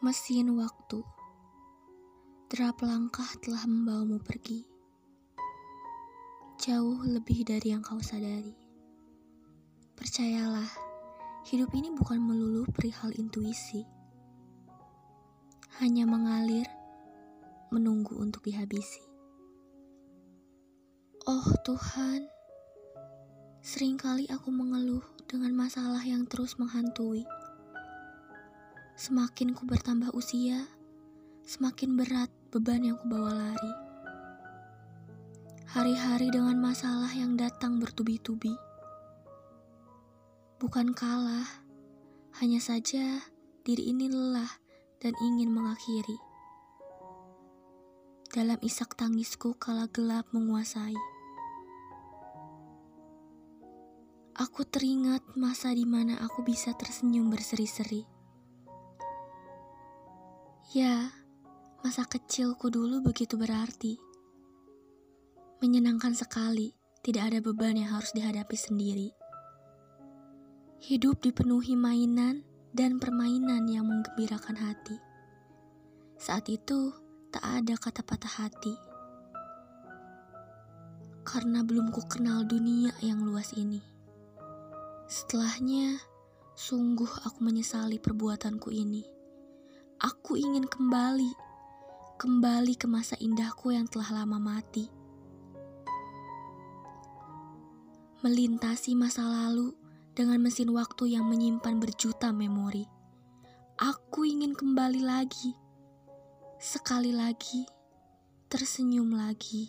Mesin waktu. Derap langkah telah membawamu pergi. Jauh lebih dari yang kau sadari. Percayalah, hidup ini bukan melulu perihal intuisi. Hanya mengalir, menunggu untuk dihabisi. Oh Tuhan, sering kali aku mengeluh dengan masalah yang terus menghantui Semakin ku bertambah usia, semakin berat beban yang ku bawa lari. Hari-hari dengan masalah yang datang bertubi-tubi. Bukan kalah, hanya saja diri ini lelah dan ingin mengakhiri. Dalam isak tangisku kala gelap menguasai. Aku teringat masa di mana aku bisa tersenyum berseri-seri Ya, masa kecilku dulu begitu berarti. Menyenangkan sekali, tidak ada beban yang harus dihadapi sendiri. Hidup dipenuhi mainan dan permainan yang menggembirakan hati. Saat itu, tak ada kata patah hati. Karena belum ku kenal dunia yang luas ini. Setelahnya, sungguh aku menyesali perbuatanku ini. Aku ingin kembali, kembali ke masa indahku yang telah lama mati. Melintasi masa lalu dengan mesin waktu yang menyimpan berjuta memori. Aku ingin kembali lagi, sekali lagi, tersenyum lagi.